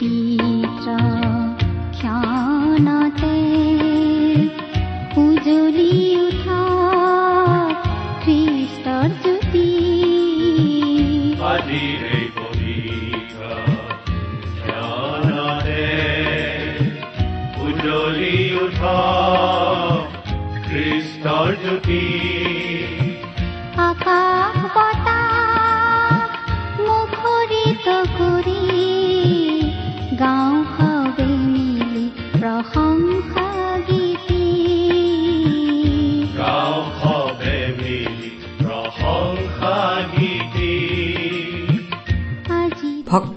Đi.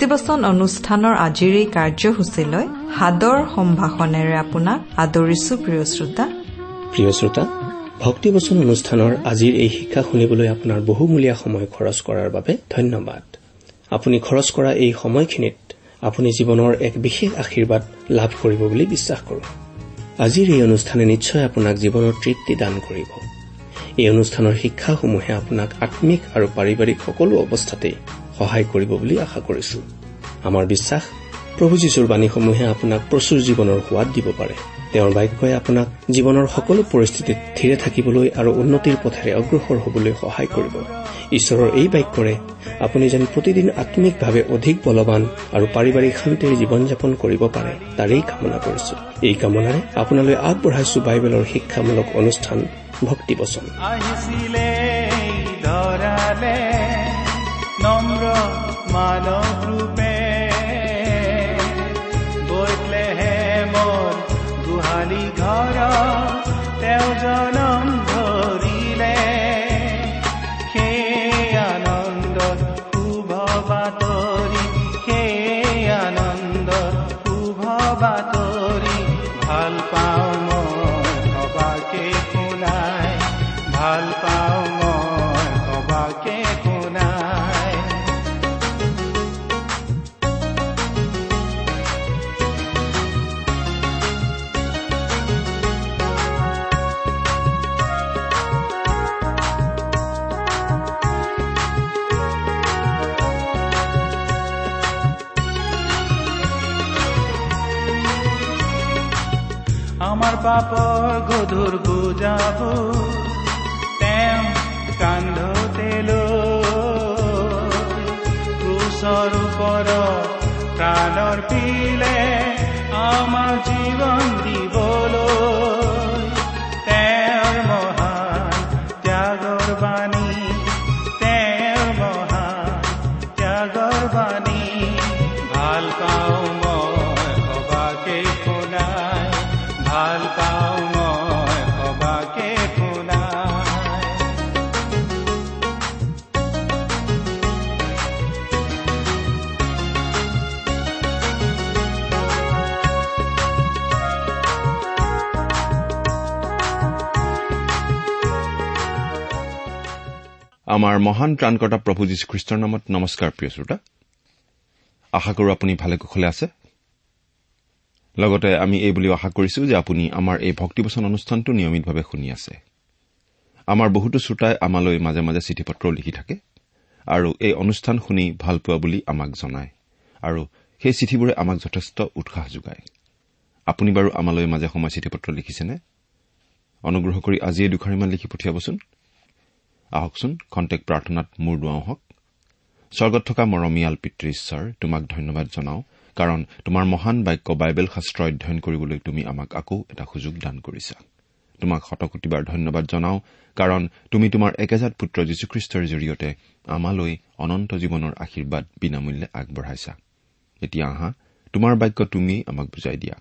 ভক্তিবচন অনুষ্ঠানৰ আজিৰ এই কাৰ্যসূচীলৈ সাদৰ সম্ভাষণেৰে আপোনাক আদৰিছো প্ৰিয় শ্ৰোতা। প্ৰিয় শ্ৰোতা ভক্তিবচন অনুষ্ঠানৰ আজিৰ এই শিক্ষা শুনিবলৈ আপোনাৰ বহুমূলীয়া সময় খৰচ কৰাৰ বাবে ধন্যবাদ। আপুনি খৰচ কৰা এই সময়খিনিত আপুনি জীৱনৰ এক বিশেষ আশীৰ্বাদ লাভ কৰিব বুলি বিশ্বাস কৰোঁ। আজিৰ এই অনুষ্ঠানে নিশ্চয় আপোনাক জীৱনৰ তৃপ্তি দান কৰিব। এই অনুষ্ঠানৰ শিক্ষাসমূহে আপোনাক আম্মিক আৰু পাৰিবাৰিক সকলো অৱস্থাতেই সহায় কৰিব বুলি আশা কৰিছো। আমাৰ বিশ্বাস প্ৰভু যীশুৰ বাণীসমূহে আপোনাক প্ৰচুৰ জীৱনৰ সোৱাদ দিব পাৰে। তেওঁৰ বাক্যই আপোনাক জীৱনৰ সকলো পৰিস্থিতিত থিৰে থাকিবলৈ আৰু উন্নতিৰ পথেৰে অগ্ৰসৰ হবলৈ সহায় কৰিব। ঈশ্বৰৰ এই বাক্যৰে আপুনি যেন প্ৰতিদিন আম্মিকভাৱে অধিক বলৱান আৰু পাৰিবাৰিক শান্তিৰ জীৱন যাপন কৰিব পাৰে তাৰেই কামনা কৰিছো। এই কামনাৰে আপোনালৈ আগবঢ়াইছো বাইবেলৰ শিক্ষামূলক অনুষ্ঠান ভক্তিবচন। আহিছিলে ওপৰত প্ৰাণৰ পিলে আমাৰ জীৱন দিবলৈ আমাৰ মহান ত্ৰাণকৰ্তা প্ৰভু যীশুখ্ৰীষ্টৰ নামত নমস্কাৰ প্ৰিয় শ্ৰোতা। আশা কৰো আপুনি ভালে কুশলে আছে। লগতে আমি এই বুলিও আশা কৰিছো যে আপুনি আমাৰ এই ভক্তিবচন অনুষ্ঠানটো নিয়মিতভাৱে শুনি আছে। আমাৰ বহুতো শ্ৰোতাই আমালৈ মাজে মাজে চিঠি পত্ৰও লিখি থাকে আৰু এই অনুষ্ঠান শুনি ভাল পোৱা বুলি আমাক জনায় আৰু সেই চিঠিবোৰে আমাক যথেষ্ট উৎসাহ যোগায়। আপুনি বাৰু আমালৈ মাজে সময়ে চিঠি পত্ৰ লিখিছেনে? অনুগ্ৰহ কৰি আজিয়ে দুখাৰিমান লিখি পঠিয়াবচোন। আহকচোন খন্তেক প্ৰাৰ্থনাত মূৰ দুৱাওঁ হওক। স্বৰ্গত থকা মৰমীয়াল পিতৃ ঈশ্বৰ তোমাক ধন্যবাদ জনাওঁ কাৰণ তোমাৰ মহান বাক্য বাইবেল শাস্ত্ৰ অধ্যয়ন কৰিবলৈ তুমি আমাক আকৌ এটা সুযোগ দান কৰিছা। তোমাক শতকোটিবাৰ ধন্যবাদ জনাওঁ কাৰণ তুমি তোমাৰ একেজাত পুত্ৰ যীশুখ্ৰীষ্টৰ জৰিয়তে আমালৈ অনন্ত জীৱনৰ আশীৰ্বাদ বিনামূল্যে আগবঢ়াইছা। এতিয়া আহা তোমাৰ বাক্য তুমিয়েই আমাক বুজাই দিয়া।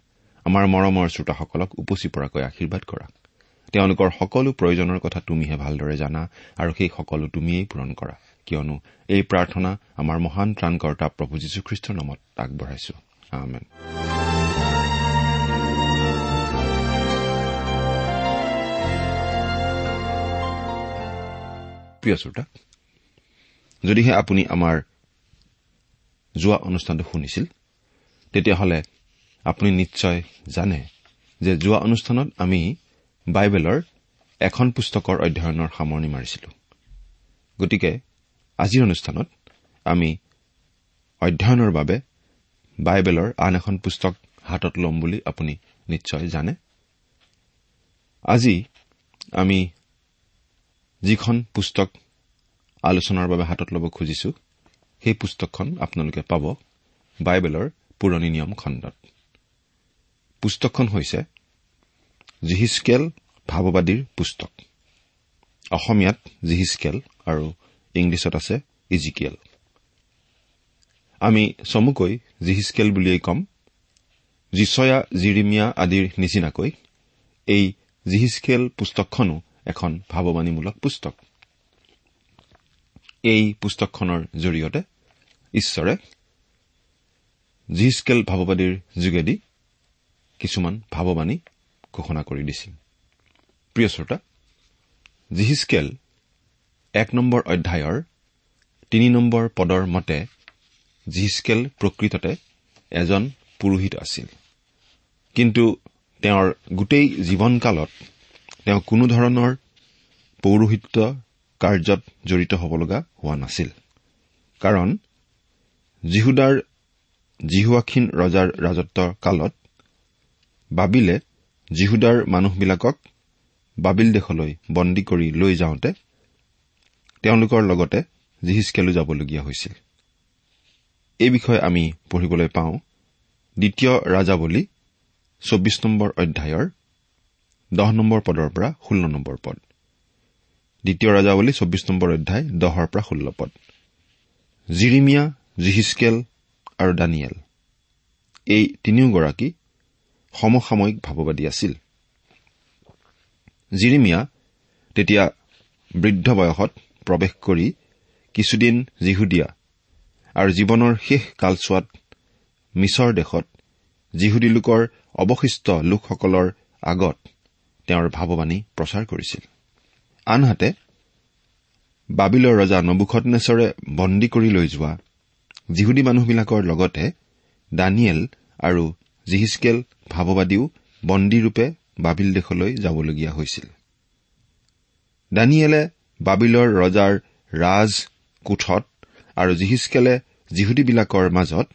আমাৰ মৰমৰ শ্ৰোতাসকলক উপচি পৰাকৈ আশীৰ্বাদ কৰা। তেওঁলোকৰ সকলো প্ৰয়োজনৰ কথা তুমিহে ভালদৰে জানা আৰু সেই সকলো তুমিয়েই পূৰণ কৰা। কিয়নো এই প্ৰাৰ্থনা আমাৰ মহান ত্ৰাণকৰ্তা প্ৰভু যীশুখ্ৰীষ্টৰ নামত আগবঢ়াইছো। যদিহে আপুনি আমাৰ যোৱা অনুষ্ঠানটো শুনিছিল তেতিয়াহ'লে আপুনি নিশ্চয় জানে যে যোৱা অনুষ্ঠানত আমি বাইবেলৰ এখন পুস্তকৰ অধ্যয়নৰ সামৰণি মাৰিছিলো। গতিকে আজিৰ অনুষ্ঠানত আমি অধ্যয়নৰ বাবে বাইবেলৰ আন এখন পুস্তক হাতত ল'ম বুলি আপুনি নিশ্চয় জানে। আজি আমি যিখন পুস্তক আলোচনাৰ বাবে হাতত ল'ব খুজিছো সেই পুস্তকখন আপোনালোকে পাব বাইবেলৰ পুৰণি নিয়ম খণ্ডত। পুস্তকখন হৈছে জিহিচকেল ভাৱবাদীৰ পুস্তক। অসমীয়াত জিহিচকেল আৰু ইংলিছত আছে ইজিকিয়েল। আমি চমুকৈ জিহিচকেল বুলিয়েই ক'ম। জিচয়া জিৰিমিয়া আদিৰ নিচিনাকৈ এই জিহিচকেল পুস্তকখনো এখন ভাৱবাণীমূলক পুস্তক। এই পুস্তকখনৰ জৰিয়তে ঈশ্বৰে জিহিচকেল ভাৱবাদীৰ যোগেদি কিছুমান ভাৱবাণী ঘোষণা কৰি দিছিল। প্ৰিয় শ্ৰোতা জিহিচকেল এক নম্বৰ অধ্যায়ৰ তিনি নম্বৰ পদৰ মতে জিহিচকেল প্ৰকৃততে এজন পুৰোহিত আছিল। কিন্তু তেওঁৰ গোটেই জীৱনকালত তেওঁ কোনো ধৰণৰ পৌৰোহিত্য কাৰ্যত জড়িত হ'ব লগা হোৱা নাছিল। কাৰণ জিহুদাৰ জিহুৱাক্ষীণ ৰজাৰ ৰাজত্বৰ কালত বাবিলে জিহুদাৰ মানুহবিলাকক বাবিল দেশলৈ বন্দী কৰি লৈ যাওঁতে তেওঁলোকৰ লগতে জিহিচকেলো যাবলগীয়া হৈছিল। এই বিষয়ে আমি পঢ়িবলৈ পাওঁ দ্বিতীয় ৰাজাৱলী চৌবিশ নম্বৰ অধ্যায়ৰ দহ নম্বৰ পদৰ পৰা ষোল্ল নম্বৰ পদ। দ্বিতীয় ৰাজাৱলী চৌবিশ নম্বৰ অধ্যায় দহৰ পৰা ষোল্ল পদ। জিৰিমিয়া জিহিচকেল আৰু দানিয়েল। এই তিনিওগৰাকী সমসাময়িক ভাৱবাদী আছিল। জিৰিমিয়া তেতিয়া বৃদ্ধ বয়সত প্ৰৱেশ কৰি কিছুদিন জিহুদীয়া আৰু জীৱনৰ শেষ কালচোৱাত মিছৰ দেশত জিহুদী লোকৰ অৱশিষ্ট লোকসকলৰ আগত তেওঁৰ ভাৱবাণী প্ৰচাৰ কৰিছিল। আনহাতে বাবিলৰ ৰজা নবুখনেশ্বৰে বন্দী কৰি লৈ যোৱা জিহুদী মানুহবিলাকৰ লগতে দানিয়েল আৰু জিহিচকেল ভাৱবাদীও বন্দীৰূপে বাবিল দেশলৈ যাবলগীয়া হৈছিল। দানিয়েলে বাবিলৰ ৰজাৰ ৰাজ কোঠত আৰু জিহিচকেলে জিহুদীবিলাকৰ মাজত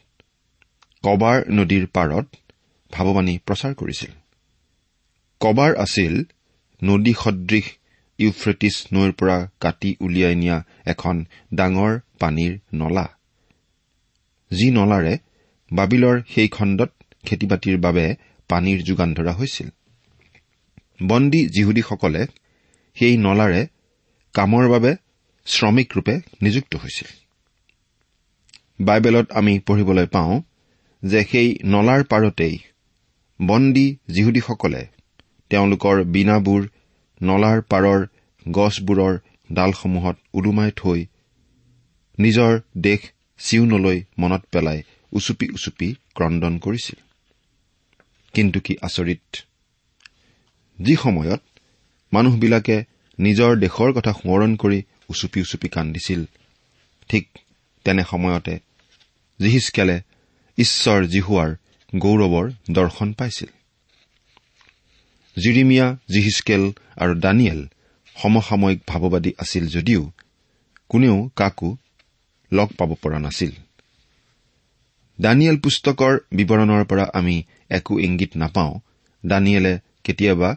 কবাৰ নদীৰ পাৰত ভাৱবাণী প্ৰচাৰ কৰিছিল। কবাৰ আছিল নদী সদৃশ ইউফ্ৰেটিছ নৈৰ পৰা কাটি উলিয়াই নিয়া এখন ডাঙৰ পানীৰ নলা। যি নলাৰে বাবিলৰ সেই খণ্ডত খেতি বাতিৰ বাবে পানীৰ যোগান ধৰা হৈছিল। বন্দী যিহুদীসকলে সেই নলাৰে কামৰ বাবে শ্ৰমিকৰূপে নিযুক্ত হৈছিল। বাইবেলত আমি পঢ়িবলৈ পাওঁ যে সেই নলাৰ পাৰতেই বন্দী যিহুদীসকলে তেওঁলোকৰ বীণাবোৰ নলাৰ পাৰৰ গছবোৰৰ ডালসমূহত ওলোমাই থৈ নিজৰ দেশ চিউনলৈ মনত পেলাই উচুপি উচুপি ক্ৰদন কৰিছিল। কিন্তু কি আচৰিত। যি সময়ত মানুহবিলাকে নিজৰ দেশৰ কথা সোঁৱৰণ কৰি উচুপি উচুপি কান্দিছিল ঠিক তেনে সময়তে জিহিচকেলে ঈশ্বৰ জিহুৱাৰ গৌৰৱৰ দৰ্শন পাইছিল। জিৰিমিয়া জিহিচকেল আৰু দানিয়েল সমসাময়িক ভাৱবাদী আছিল যদিও কোনেও কাকো লগ পাব পৰা নাছিল। দানিয়েল পুস্তকৰ বিৱৰণৰ পৰা আমি একো ইংগিত নাপাওঁ। দানিয়েলে কেতিয়াবা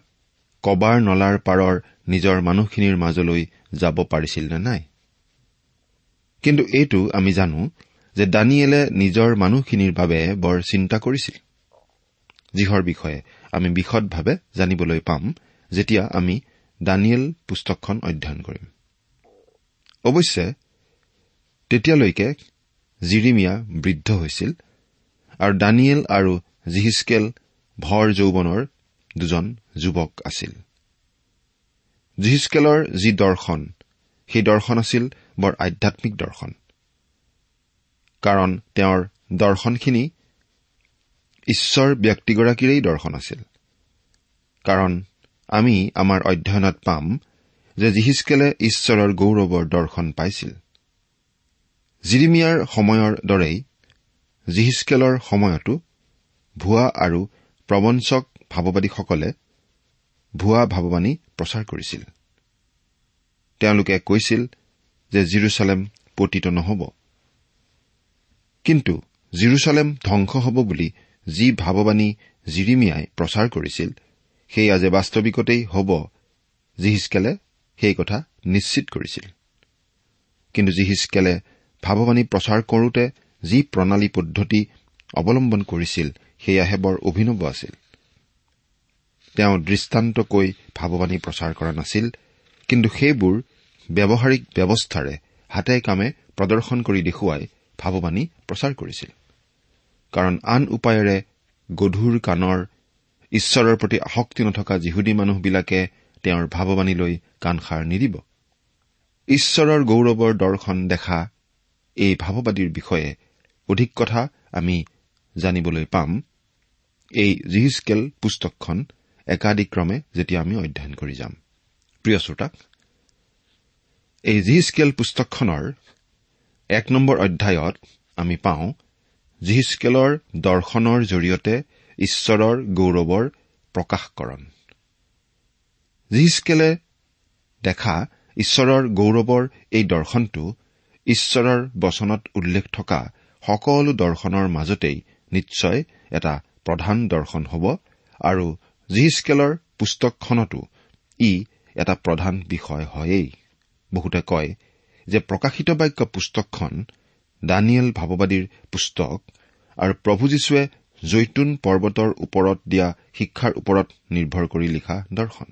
কবাৰ নলাৰ পাৰৰ নিজৰ মানুহখিনিৰ মাজলৈ যাব পাৰিছিল নে নাই? কিন্তু এইটো আমি জানো যে দানিয়েলে নিজৰ মানুহখিনিৰ বাবে বৰ চিন্তা কৰিছিল। যিহৰ বিষয়ে আমি বিশদভাৱে জানিবলৈ পাম যেতিয়া আমি দানিয়েল পুস্তকখন অধ্যয়ন কৰিম। অৱশ্যে তেতিয়ালৈকে জিৰিমিয়া বৃদ্ধ হৈছিল আৰু দানিয়েল আৰু জিহিচকেল ভৰ যৌৱনৰ দুজন যুৱক আছিল। জিহিচকেলৰ যি দৰ্শন সেই দৰ্শন আছিল বৰ আধ্যামিক দৰ্শন। কাৰণ তেওঁৰ দৰ্শনখিনি ঈশ্বৰ ব্যক্তিগৰাকীৰেই দৰ্শন আছিল। কাৰণ আমি আমাৰ অধ্যয়নত পাম যে জিহিচকেলে ঈশ্বৰৰ গৌৰৱৰ দৰ্শন পাইছিল। জিৰিমিয়াৰ সময়ৰ দৰেই জিহিচকেলৰ সময়তো ভুৱা আৰু প্ৰবঞ্চক ভাৱবাদীসকলে ভুৱা ভাৱবাণী প্ৰচাৰ কৰিছিল। তেওঁলোকে কৈছিল যে জিৰচালেম পতিত নহ'ব। কিন্তু জিৰচালেম ধ্বংস হ'ব বুলি যি ভাৱবাণী জিৰিমিয়াই প্ৰচাৰ কৰিছিল সেয়া যে বাস্তৱিকতেই হ'ব জিহিচকেলে সেই কথা নিশ্চিত কৰিছিল। কিন্তু জিহিচকেলে ভাৱবাণী প্ৰচাৰ কৰোতে যি প্ৰণালী পদ্ধতি অৱলম্বন কৰিছিল সেয়াহে বৰ অভিনৱ আছিল। তেওঁ দৃষ্টান্তকৈ ভাৱবাণী প্ৰচাৰ কৰা নাছিল কিন্তু সেইবোৰ ব্যৱহাৰিক ব্যৱস্থাৰে হাতে কামে প্ৰদৰ্শন কৰি দেখুৱাই ভাৱবাণী প্ৰচাৰ কৰিছিল। কাৰণ আন উপায়েৰে গধুৰ কাণৰ ঈশ্বৰৰ প্ৰতি আসক্তি নথকা যিহুদী মানুহবিলাকে তেওঁৰ ভাৱবাণীলৈ কাণসাৰ নিদিব। ঈশ্বৰৰ গৌৰৱৰ দৰ্শন দেখা এই ভাৱবাদীৰ বিষয়ে অধিক কথা আমি জানিবলৈ পাম এই জিহিচকেল পুস্তকখন একাদিক্ৰমে যেতিয়া আমি অধ্যয়ন কৰি যাম। প্ৰিয় শ্ৰোতাক এই জিহিচকেল পুস্তকখনৰ এক নম্বৰ অধ্যায়ত আমি পাওঁ জিহিচকেলৰ দৰ্শনৰ জৰিয়তে ঈশ্বৰৰ গৌৰৱৰ প্ৰকাশকৰণ। জিহিচকেলে দেখা ঈশ্বৰৰ গৌৰৱৰ এই দৰ্শনটো ঈশ্বৰৰ বচনত উল্লেখ থকা সকলো দৰ্শনৰ মাজতেই নিশ্চয় এটা প্ৰধান দৰ্শন হ'ব আৰু জিহিচকেলৰ পুস্তকখনতো ই এটা প্ৰধান বিষয় হয়েই। বহুতে কয় যে প্ৰকাশিত বাক্য পুস্তকখন দানিয়েল ভাৱবাদীৰ পুস্তক আৰু প্ৰভু যীশুৱে জৈতুন পৰ্বতৰ ওপৰত দিয়া শিক্ষাৰ ওপৰত নিৰ্ভৰ কৰি লিখা দৰ্শন।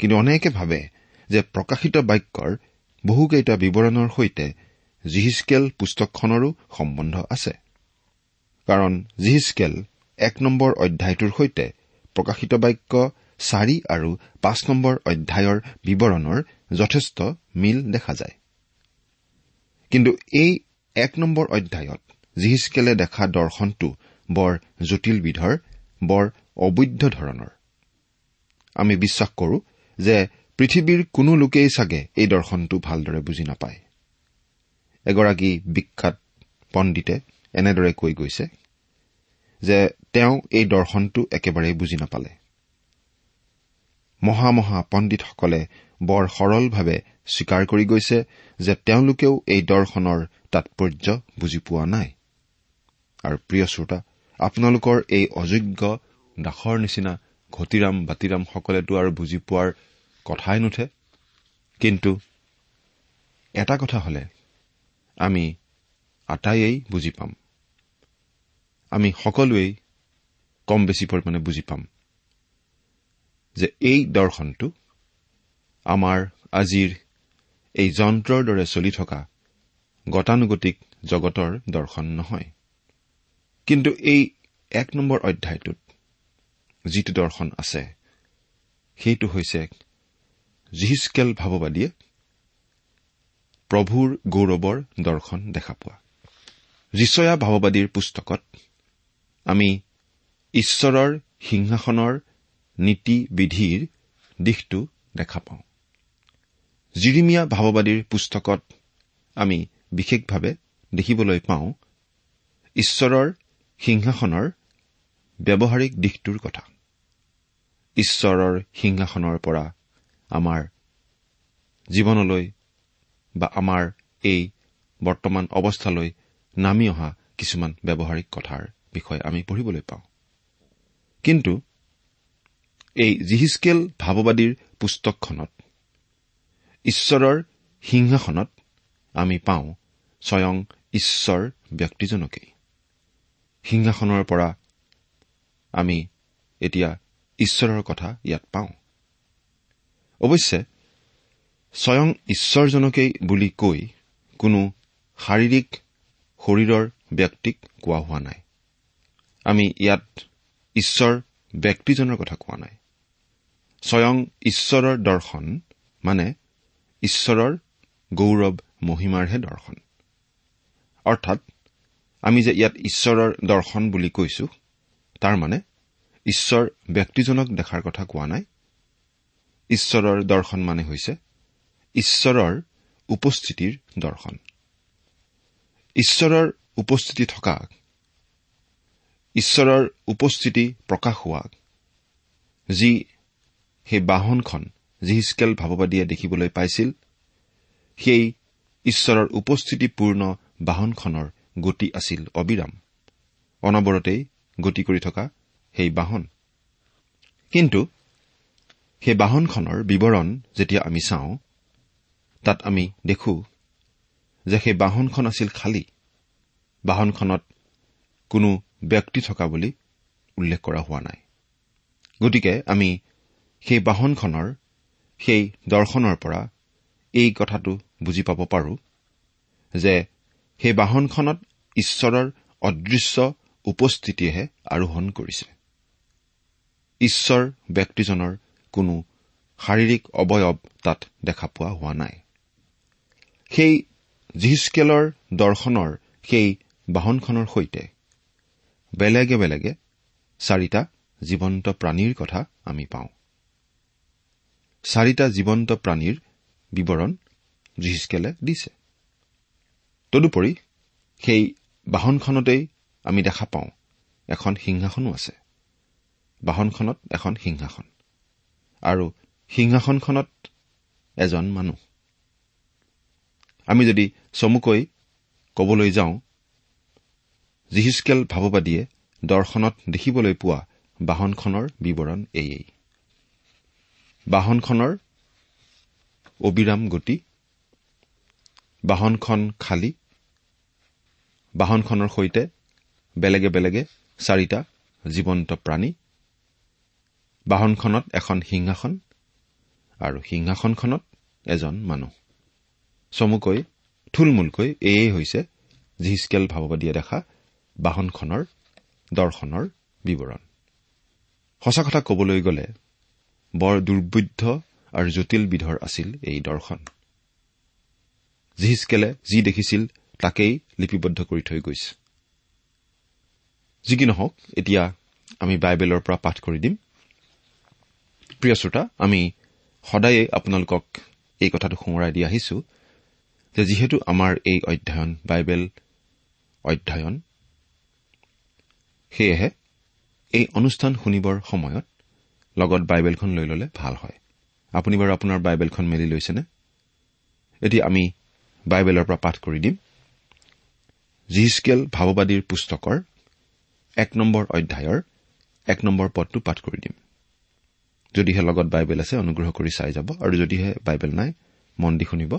কিন্তু অনেকে ভাবে যে প্ৰকাশিত বাক্যৰ বহুকেইটা বিৱৰণৰ সৈতে জিহিচকেল পুস্তকখনৰো সম্বন্ধ আছে। কাৰণ জিহিচকেল এক নম্বৰ অধ্যায়টোৰ সৈতে প্ৰকাশিত বাক্য চাৰি আৰু পাঁচ নম্বৰ অধ্যায়ৰ বিৱৰণৰ যথেষ্ট মিল দেখা যায়। কিন্তু এই এক নম্বৰ অধ্যায়ত জিহিচকেলে দেখা দৰ্শনটো বৰ জটিল বিধৰ বৰ অবৈধ ধৰণৰ। আমি বিশ্বাস কৰো যে পৃথিৱীৰ কোনো লোকেই চাগে এই দৰ্শনটো ভালদৰে বুজি নাপায়। এগৰাকী বিখ্যাত পণ্ডিতে এনেদৰে কৈ গৈছে যে তেওঁ এই দৰ্শনটো একেবাৰেই বুজি নাপালে। মহা মহা পণ্ডিতসকলে বৰ সৰলভাৱে স্বীকাৰ কৰি গৈছে যে তেওঁলোকেও এই দৰ্শনৰ তাৎপৰ্য বুজি পোৱা নাই। আৰু প্ৰিয় শ্ৰোতা আপোনালোকৰ এই অযোগ্য দাসৰ নিচিনা ঘটিৰাম বাতিৰামসকলেতো আৰু বুজি পোৱাৰ কথাই নুঠে। কিন্তু এটা কথা হলে আমি আটাইয়েই বুজি পাম। আমি সকলোৱেই কম বেছি পৰিমাণে বুজি পাম যে এই দৰ্শনটো আমাৰ আজিৰ এই যন্ত্ৰৰ দৰে চলি থকা গতানুগতিক জগতৰ দৰ্শন নহয়। কিন্তু এই এক নম্বৰ অধ্যায়টোত যিটো দৰ্শন আছে সেইটো হৈছে জিহিচকেল ভাৱবাদীয়ে প্ৰভুৰ গৌৰৱৰ দৰ্শন দেখা পোৱা। যিচয়া ভাৱবাদীৰ পুস্তকত আমি ঈশ্বৰৰ সিংহাসনৰ নীতি বিধিৰ দিশটো দেখা পাওঁ। জিৰিমিয়া ভাৱবাদীৰ পুস্তকত আমি বিশেষভাৱে দেখিবলৈ পাওঁ ঈশ্বৰৰ সিংহাসনৰ ব্যৱহাৰিক দিশটোৰ কথা। ঈশ্বৰৰ সিংহাসনৰ পৰা আমাৰ জীৱনলৈ বা আমাৰ এই বৰ্তমান অৱস্থালৈ নামি অহা কিছুমান ব্যৱহাৰিক কথাৰ বিষয়ে আমি পঢ়িবলৈ পাওঁ। কিন্তু এই জিহিচকেল ভাৱবাদীৰ পুস্তকখনত ঈশ্বৰৰ সিংহাসনত আমি পাওঁ স্বয়ং ঈশ্বৰ ব্যক্তিজনকেই। সিংহাসনৰ পৰা আমি এতিয়া ঈশ্বৰৰ কথা ইয়াত পাওঁ। অৱশ্যে স্বয়ং ঈশ্বৰজনকেই বুলি কৈ কোনো শাৰীৰিক শৰীৰৰ ব্যক্তিক কোৱা হোৱা নাই। আমি ইয়াত ঈশ্বৰ ব্যক্তিজনৰ কথা কোৱা নাই। স্বয়ং ঈশ্বৰৰ দৰ্শন মানে ঈশ্বৰৰ গৌৰৱ মহিমাৰহে দৰ্শন। অৰ্থাৎ আমি যে ইয়াত ঈশ্বৰৰ দৰ্শন বুলি কৈছো তাৰ মানে ঈশ্বৰ ব্যক্তিজনক দেখাৰ কথা কোৱা নাই। ঈশ্বৰৰ দৰ্শন মানে হৈছে ঈশ্বৰৰ উপস্থিতিৰ দৰ্শন। ঈশ্বৰৰ উপস্থিতি থকা ঈশ্বৰৰ উপস্থিতি প্ৰকাশ হোৱা যি সেই বাহনখন জিহিচকেল ভাৱবাদীয়ে দেখিবলৈ পাইছিল সেই ঈশ্বৰৰ উপস্থিতিপূৰ্ণ বাহনখনৰ গতি আছিল অবিৰাম। অনবৰতেই গতি কৰি থকা সেই বাহন। কিন্তু সেই বাহনখনৰ বিৱৰণ যেতিয়া আমি চাওঁ তাত আমি দেখো যে সেই বাহনখন আছিল খালী। বাহনখনত কোনো ব্যক্তি থকা বুলি উল্লেখ কৰা হোৱা নাই। গতিকে আমি সেই বাহনখনৰ সেই দৰ্শনৰ পৰা এই কথাটো বুজি পাব পাৰো যে সেই বাহনখনত ঈশ্বৰৰ অদৃশ্য উপস্থিতিয়েহে আৰোহণ কৰিছে। ঈশ্বৰ ব্যক্তিজনৰ কোনো শাৰীৰিক অৱয়ৱ তাত দেখা পোৱা হোৱা নাই। সেই জিহিচকেলৰ দৰ্শনৰ সেই বাহনখনৰ সৈতে বেলেগে বেলেগে চাৰিটা জীৱন্ত প্ৰাণীৰ কথা আমি পাওঁ। চাৰিটা জীৱন্ত প্ৰাণীৰ বিৱৰণ জিহিচকেলে দিছে। তদুপৰি সেই বাহনখনতেই আমি দেখা পাওঁ এখন সিংহাসনো আছে। বাহনখনত এখন সিংহাসন আৰু সিংহাসনখনত এজন মানুহ। আমি যদি চমুকৈ কবলৈ যাওঁ জিহিচকেল ভাৱবাদীয়ে দৰ্শনত দেখিবলৈ পোৱা বাহনখনৰ বিৱৰণ এয়েই। বাহনখনৰ অবিৰাম গতি বাহনখন খালী বাহনখনৰ সৈতে বেলেগে বেলেগে চাৰিটা জীৱন্ত প্ৰাণী বাহনখনত এখন সিংহাসন আৰু সিংহাসনখনত এজন মানুহ। চমুকৈ থুলমূলকৈ এয়েই হৈছে জিহিচকেল ভাৱবাদীয়ে দেখা বাহনখনৰ দৰ্শনৰ বিৱৰণ। সঁচা কথা কবলৈ গ'লে বৰ দুৰ্বোধ্য আৰু জটিল বিধৰ আছিল এই দৰ্শন। জিহিচকেলে যি দেখিছিল তাকেই লিপিবদ্ধ কৰি থৈ গৈছে। যি কি নহওক এতিয়া আমি বাইবেলৰ পৰা পাঠ কৰি দিম। প্ৰিয় শ্ৰোতা আমি সদায়েই আপোনালোকক এই কথাটো সোঁৱৰাই দি আহিছো যে যিহেতু আমাৰ এই অধ্যয়ন বাইবেল অধ্যয়ন সেয়েহে এই অনুষ্ঠান শুনিবৰ সময়ত লগত বাইবেলখন লৈ ললে ভাল হয়। আপুনি বাৰু আপোনাৰ বাইবেলখন মেলি লৈছেনে? এতিয়া আমি বাইবেলৰ পৰা পাঠ কৰি দিম। জিহিচকেল ভাৱবাদীৰ পুস্তকৰ এক নম্বৰ অধ্যায়ৰ এক নম্বৰ পদটো পাঠ কৰি দিম। যদিহে লগত বাইবেল আছে অনুগ্ৰহ কৰি চাই যাব আৰু যদিহে বাইবেল নাই মন দি শুনিব।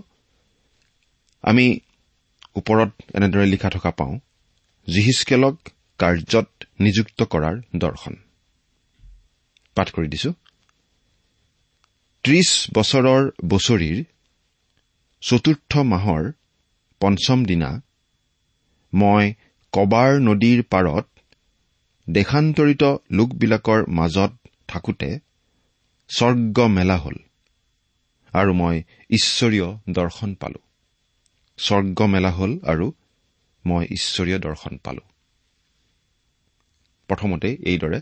আমি ওপৰত এনেদৰে লিখা থকা পাওঁ জিহিচকেলক কাৰ্যত নিযুক্ত কৰাৰ দৰ্শন। ত্ৰিশ বছৰৰ বছৰীৰ চতুৰ্থ মাহৰ পঞ্চম দিনা মই কবাৰ নদীৰ পাৰত দেশান্তৰিত লোকবিলাকৰ মাজত থাকোতে স্বৰ্গ মেলা হল আৰু মই ঈশ্বৰীয় দৰ্শন পালো। স্বৰ্গ মেলা হল আৰু মই ঈশ্বৰীয় দৰ্শন পালো। প্ৰথমতে এইদৰে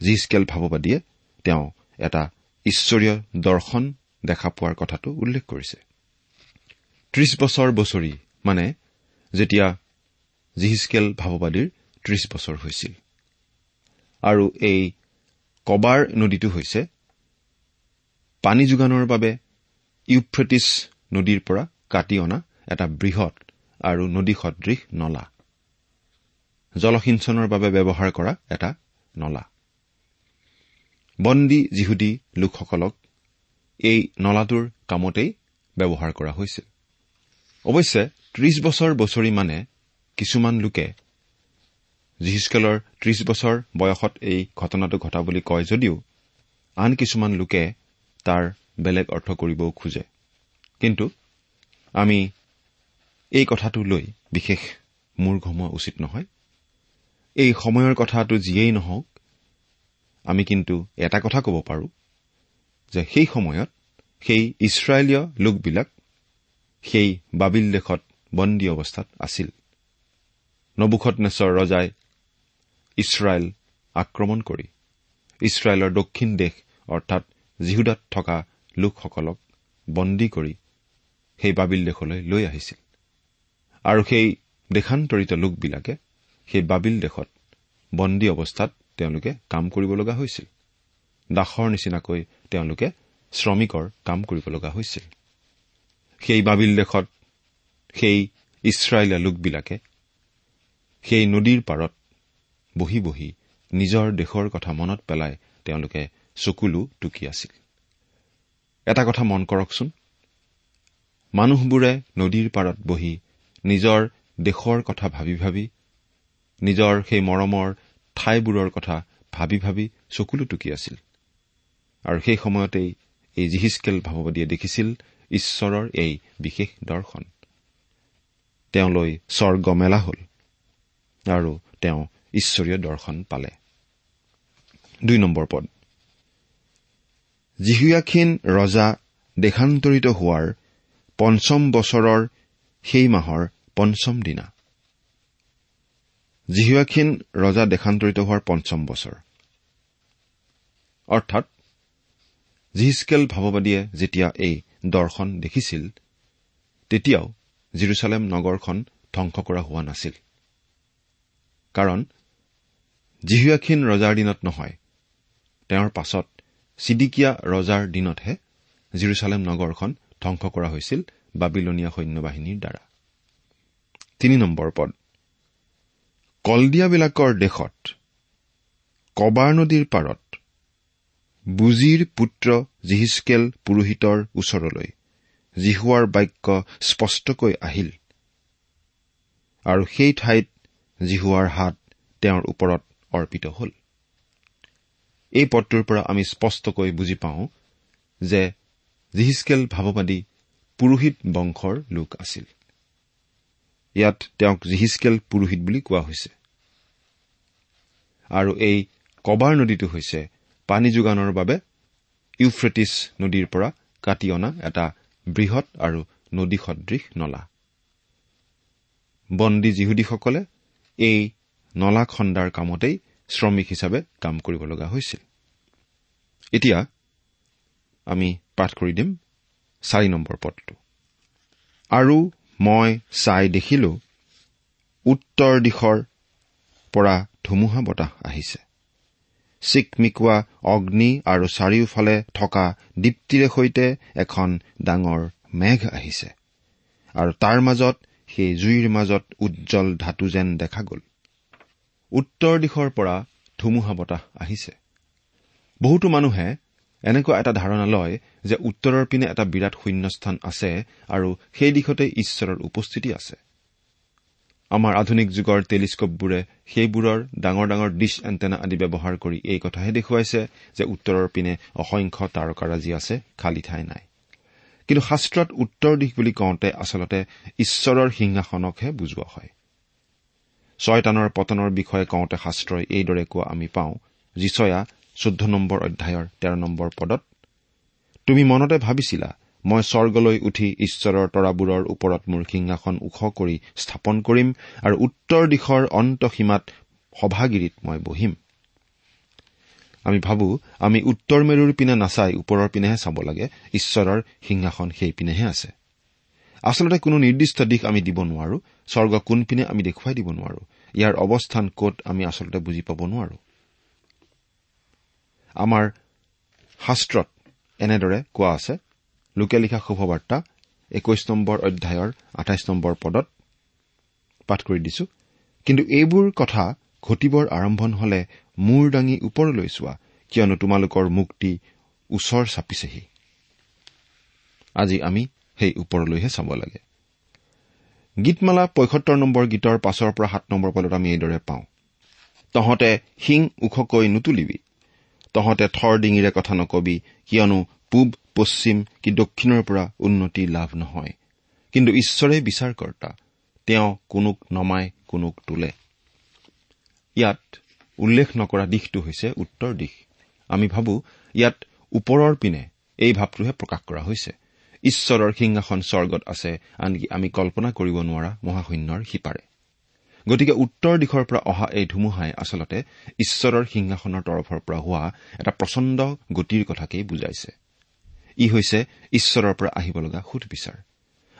জিস্কেল ভাৱবাদীয়ে তেওঁ এটা ঈশ্বৰীয় দৰ্শন দেখা পোৱাৰ কথাটো উল্লেখ কৰিছে। ত্ৰিশ বছৰ বছৰি মানে যেতিয়া জিহিচকেল ভাৱবাদীৰ ত্ৰিশ বছৰ হৈছিল। আৰু এই কবাৰ নদীটো হৈছে পানী যোগানৰ বাবে ইউফ্ৰেটিছ নদীৰ পৰা কাটি অনা এটা বৃহৎ আৰু নদী সদৃশ নলা। জলসিঞ্চনৰ বাবে ব্যৱহাৰ কৰা এটা নলা। বন্দী যিহুদী লোকসকলক এই নলাটোৰ কামতেই ব্যৱহাৰ কৰা হৈছিল অৱশ্যে ত্ৰিশ বছৰ বছৰি মানে কিছুমান লোকে জিহিচকেলৰ ত্ৰিশ বছৰ বয়সত এই ঘটনাটো ঘটা বুলি কয় যদিও আন কিছুমান লোকে তাৰ বেলেগ অৰ্থ কৰিবও খোজে। কিন্তু আমি এই কথাটো লৈ বিশেষ মূৰ ঘমোৱা উচিত নহয়। এই সময়ৰ কথাটো যিয়েই নহওক আমি কিন্তু এটা কথা ক'ব পাৰো যে সেই সময়ত সেই ইছৰাইলীয় লোকবিলাক সেই বাবিল দেশত বন্দী অৱস্থাত আছিল। নবুখত নেচৰ ৰজাই ইছৰাইল আক্ৰমণ কৰি ইছৰাইলৰ দক্ষিণ দেশ অৰ্থাৎ জিহুদাত থকা লোকসকলক বন্দী কৰি সেই বাবিল দেশলৈ লৈ আহিছিল। আৰু সেই দেশান্তৰিত লোকবিলাকে সেই বাবিল দেশত বন্দী অৱস্থাত তেওঁলোকে কাম কৰিব লগা হৈছিল। দাসৰ নিচিনাকৈ তেওঁলোকে শ্ৰমিকৰ কাম কৰিব লগা হৈছিল। সেই বাবিল দেশত সেই ইছৰাইলীয়া লোকবিলাকে সেই নদীৰ পাৰত বহি বহি নিজৰ দেশৰ কথা মনত পেলাই তেওঁলোকে চকুলো টুকি আছিল। এটা কথা মন কৰকচোন। মানুহবোৰে নদীৰ পাৰত বহি নিজৰ দেশৰ কথা ভাবি ভাবি নিজৰ সেই মৰমৰ ঠাইবোৰৰ কথা ভাবি ভাবি চকুলো টুকি আছিল। আৰু সেই সময়তেই এই জিহিচকেল ভাৱবাদীয়ে দেখিছিল ঈশ্বৰৰ এই বিশেষ দৰ্শন। তেওঁলৈ স্বৰ্গ মেলা হল আৰু তেওঁ ঈশ্বৰীয় দৰ্শন পালে। নম্বৰ পদ। জিহুয়াখিন ৰজা দেশান্তৰিত হোৱাৰ পঞ্চম বছৰৰ সেই মাহৰ পঞ্চম দিনা। জিহুয়াখিন ৰজা দেশান্তৰিত হোৱাৰ পঞ্চম বছৰ। অৰ্থাৎ জিহিচকেল ভাৱবাদীয়ে যেতিয়া এই দৰ্শন দেখিছিল তেতিয়াও জিৰচালেম নগৰখন ধবংস কৰা হোৱা নাছিল। কাৰণ জিহুয়াখিন ৰজাৰ দিনত নহয় তেওঁৰ পাছত চিডিকিয়া ৰজাৰ দিনতহে জিৰচালেম নগৰখন ধবংস কৰা হৈছিল বাবিলনীয়া সৈন্যবাহিনীৰ দ্বাৰা। তিনি নম্বৰ পদ। কলদিয়াবিলাকৰ দেশত কবাৰ নদীৰ পাৰত বুজিৰ পুত্ৰ জিহিচকেল পুৰোহিতৰ ওচৰলৈ জিহুৱাৰ বাক্য স্পষ্টকৈ আহিল। আৰু সেই ঠাইত জিহুৱাৰ হাত তেওঁৰ ওপৰত অৰ্পিত হল। এই পদটোৰ পৰা আমি স্পষ্টকৈ বুজি পাওঁ যে জিহিচকেল ভাৱবাদী পুৰোহিত বংশৰ লোক আছিল। ইয়াত তেওঁক জিহিচকেল পুৰোহিত বুলি কোৱা হৈছে। আৰু এই কবাৰ নদীটো হৈছে পানী যোগানৰ বাবে ইউফ্ৰেটিছ নদীৰ পৰা কাটি অনা এটা বৃহৎ আৰু নদী সদৃশ নলা। বন্দী যিহুদীসকলে এই নলা খন্দাৰ কামতেই শ্ৰমিক হিচাপে কাম কৰিব লগা হৈছিল। এতিয়া আমি পাঠ কৰি দিম চাৰি নম্বৰ পদটো। আৰু মই চাই দেখিলো উত্তৰ দিশৰ পৰা ধুমুহা বতাহ আহিছে। চিকমিকোৱা অগ্নি আৰু চাৰিওফালে থকা দীপ্তিৰে সৈতে এখন ডাঙৰ মেঘ আহিছে। আৰু তাৰ মাজত সেই জুইৰ মাজত উজ্জ্বল ধাতু যেন দেখা গ'ল। উত্তৰ দিশৰ পৰা ধুমুহা বতাহ আহিছে। বহুতো মানুহে এনেকুৱা এটা ধাৰণা লয় যে উত্তৰৰ পিনে এটা বিৰাট শূন্যস্থান আছে আৰু সেই দিশতে ঈশ্বৰৰ উপস্থিতি আছে। আমাৰ আধুনিক যুগৰ টেলিস্কোপবোৰে সেইবোৰৰ ডাঙৰ ডাঙৰ ডিছ এণ্টেনা আদি ব্যৱহাৰ কৰি এই কথাহে দেখুৱাইছে যে উত্তৰৰ পিনে অসংখ্য তাৰকাৰাজি আছে খালী ঠাই নাই। কিন্তু শাস্ত্ৰত উত্তৰ দিশ বুলি কওঁতে আচলতে ঈশ্বৰৰ সিংহাসনকহে বুজোৱা হয়। ছয়তানৰ পতনৰ বিষয়ে কওঁতে শাস্ত্ৰই এইদৰে কোৱা আমি পাওঁ যিচয়া চৈধ্য নম্বৰ অধ্যায়ৰ তেৰ নম্বৰ পদত তুমি মনতে ভাবিছিলা মই স্বৰ্গলৈ উঠি ঈশ্বৰৰ তৰাবোৰৰ ওপৰত মোৰ সিংহাসন ওখ কৰি স্থাপন কৰিম আৰু উত্তৰ দিশৰ অন্তসীমাত সভাগিৰিত মই বহিম। আমি ভাবো আমি উত্তৰ মেৰুৰ পিনে নাচাই ওপৰৰ পিনেহে চাব লাগে ঈশ্বৰৰ সিংহাসন সেই পিনেহে আছে। আচলতে কোনো নিৰ্দিষ্ট দিশ আমি দিব নোৱাৰো স্বৰ্গ কোনপিনে আমি দেখুৱাই দিব নোৱাৰো ইয়াৰ অৱস্থান কত আমি আচলতে বুজি পাব নোৱাৰো। আমাৰ শাস্ত্ৰত এনেদৰে কোৱা আছে। লোকে লিখা শুভবাৰ্তা একৈশ নম্বৰ অধ্যায়ৰ আঠাইছ নম্বৰ পদত পাঠ কৰি দিছো। কিন্তু এইবোৰ কথা ঘটিবৰ আৰম্ভণ হলে মূৰ দাঙি ওপৰলৈ চোৱা কিয়নো তোমালোকৰ মুক্তি ওচৰ চাপিছেহি। আজি আমি সেই ওপৰলৈহে চাব লাগে। গীতমালা পঁয়সত্তৰ নম্বৰ গীতৰ পাছৰ পৰা সাত নম্বৰ পদত আমি এইদৰে পাওঁ। তহঁতে শিং ওখকৈ নুতুলিবি। তহঁতে থৰ ডিঙিৰে কথা নকবি কিয়নো পূব পশ্চিম কি দক্ষিণৰ পৰা উন্নতি লাভ নহয়। কিন্তু ঈশ্বৰে বিচাৰকৰ্তা তেওঁ কোনোক নমাই কোনোক তোলে। ইয়াত উল্লেখ নকৰা দিশটো হৈছে উত্তৰ দিশ। আমি ভাবো ইয়াত ওপৰৰ পিনে এই ভাৱটোহে প্ৰকাশ কৰা হৈছে। ঈশ্বৰৰ সিংহাসন স্বৰ্গত আছে আনকি আমি কল্পনা কৰিব নোৱাৰা মহাশূন্যৰ সিপাৰে। গতিকে উত্তৰ দিশৰ পৰা অহা এই ধুমুহাই আচলতে ঈশ্বৰৰ সিংহাসনৰ তৰফৰ পৰা হোৱা এটা প্ৰচণ্ড গতিৰ কথাকেই বুজাইছে। ই হৈছে ঈশ্বৰৰ পৰা আহিব লগা সুধবিচাৰ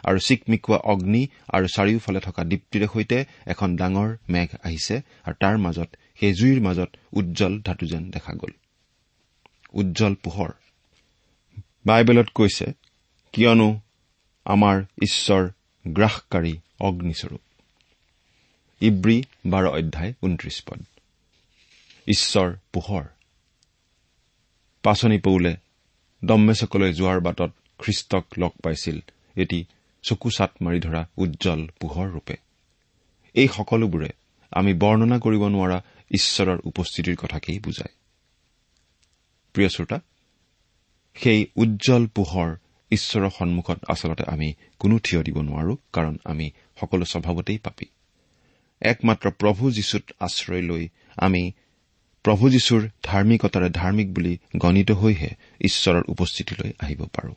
আৰু চিকমিকোৱা অগ্নি আৰু চাৰিওফালে থকা দীপ্তিৰে সৈতে এখন ডাঙৰ মেঘ আহিছে আৰু তাৰ মাজত সেই জুইৰ মাজত উজ্জ্বল ধাতু যেন দেখা গ'ল। উজ্জ্বল পোহৰ। বাইবেলত কৈছে কিয়নো আমাৰ ঈশ্বৰ গ্ৰাসকাৰী অগ্নিস্বৰূপ। ইব্ৰী বাৰ অধ্যায় ঊনত্ৰিশ পদ। ঈশ্বৰ পোহৰ। পাচনি পৌলে দম্মেচকলৈ যোৱাৰ বাটত খ্ৰীষ্টক লগ পাইছিল। এটি চকু চাট মাৰি ধৰা উজ্জ্বল পোহৰ ৰূপে। এই সকলোবোৰে আমি বৰ্ণনা কৰিব নোৱাৰা ঈশ্বৰৰ উপস্থিতিৰ কথাকেই বুজায়। প্ৰিয় শ্ৰোতা সেই উজ্জ্বল পোহৰ ঈশ্বৰৰ সন্মুখত আচলতে আমি কোনো থিয় দিব নোৱাৰো কাৰণ আমি সকলো স্বভাৱতেই পাপী। একমাত্ৰ প্ৰভু যীশুত আশ্ৰয় লৈ আমি প্ৰভু যীশুৰ ধাৰ্মিকতাৰে ধাৰ্মিক বুলি গণিত হৈহে ঈশ্বৰৰ উপস্থিতিলৈ আহিব পাৰো।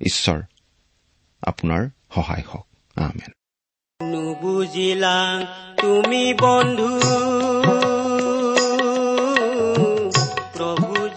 ঈশ্বৰ আপোনাৰ সহায় হওক। নুবুজিলা তুমি বন্ধু।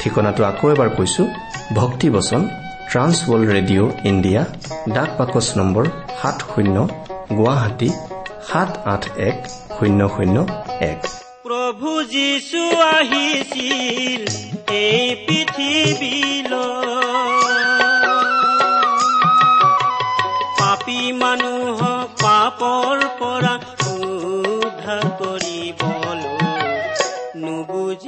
ঠিকনাটো আকৌ এবাৰ কৈছো ভক্তিবচন ট্ৰান্সৱৰ্ল্ড ৰেডিঅ' ইণ্ডিয়া ডাক বাকচ নম্বৰ সাত শূন্য গুৱাহাটী সাত আঠ এক শূন্য শূন্য এক। প্ৰভু যীশু আহিছিল এই পৃথিৱীলৈ। পাপী মানুহক পাপৰ পৰা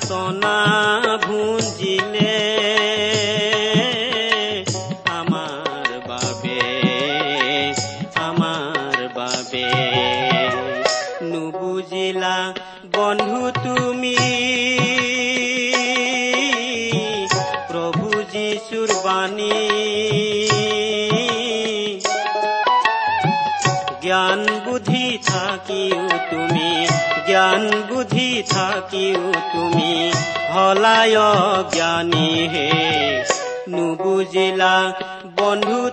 যে থাকিও তুমি হলায় জ্ঞানী হে। নুবুজিলা বন্ধু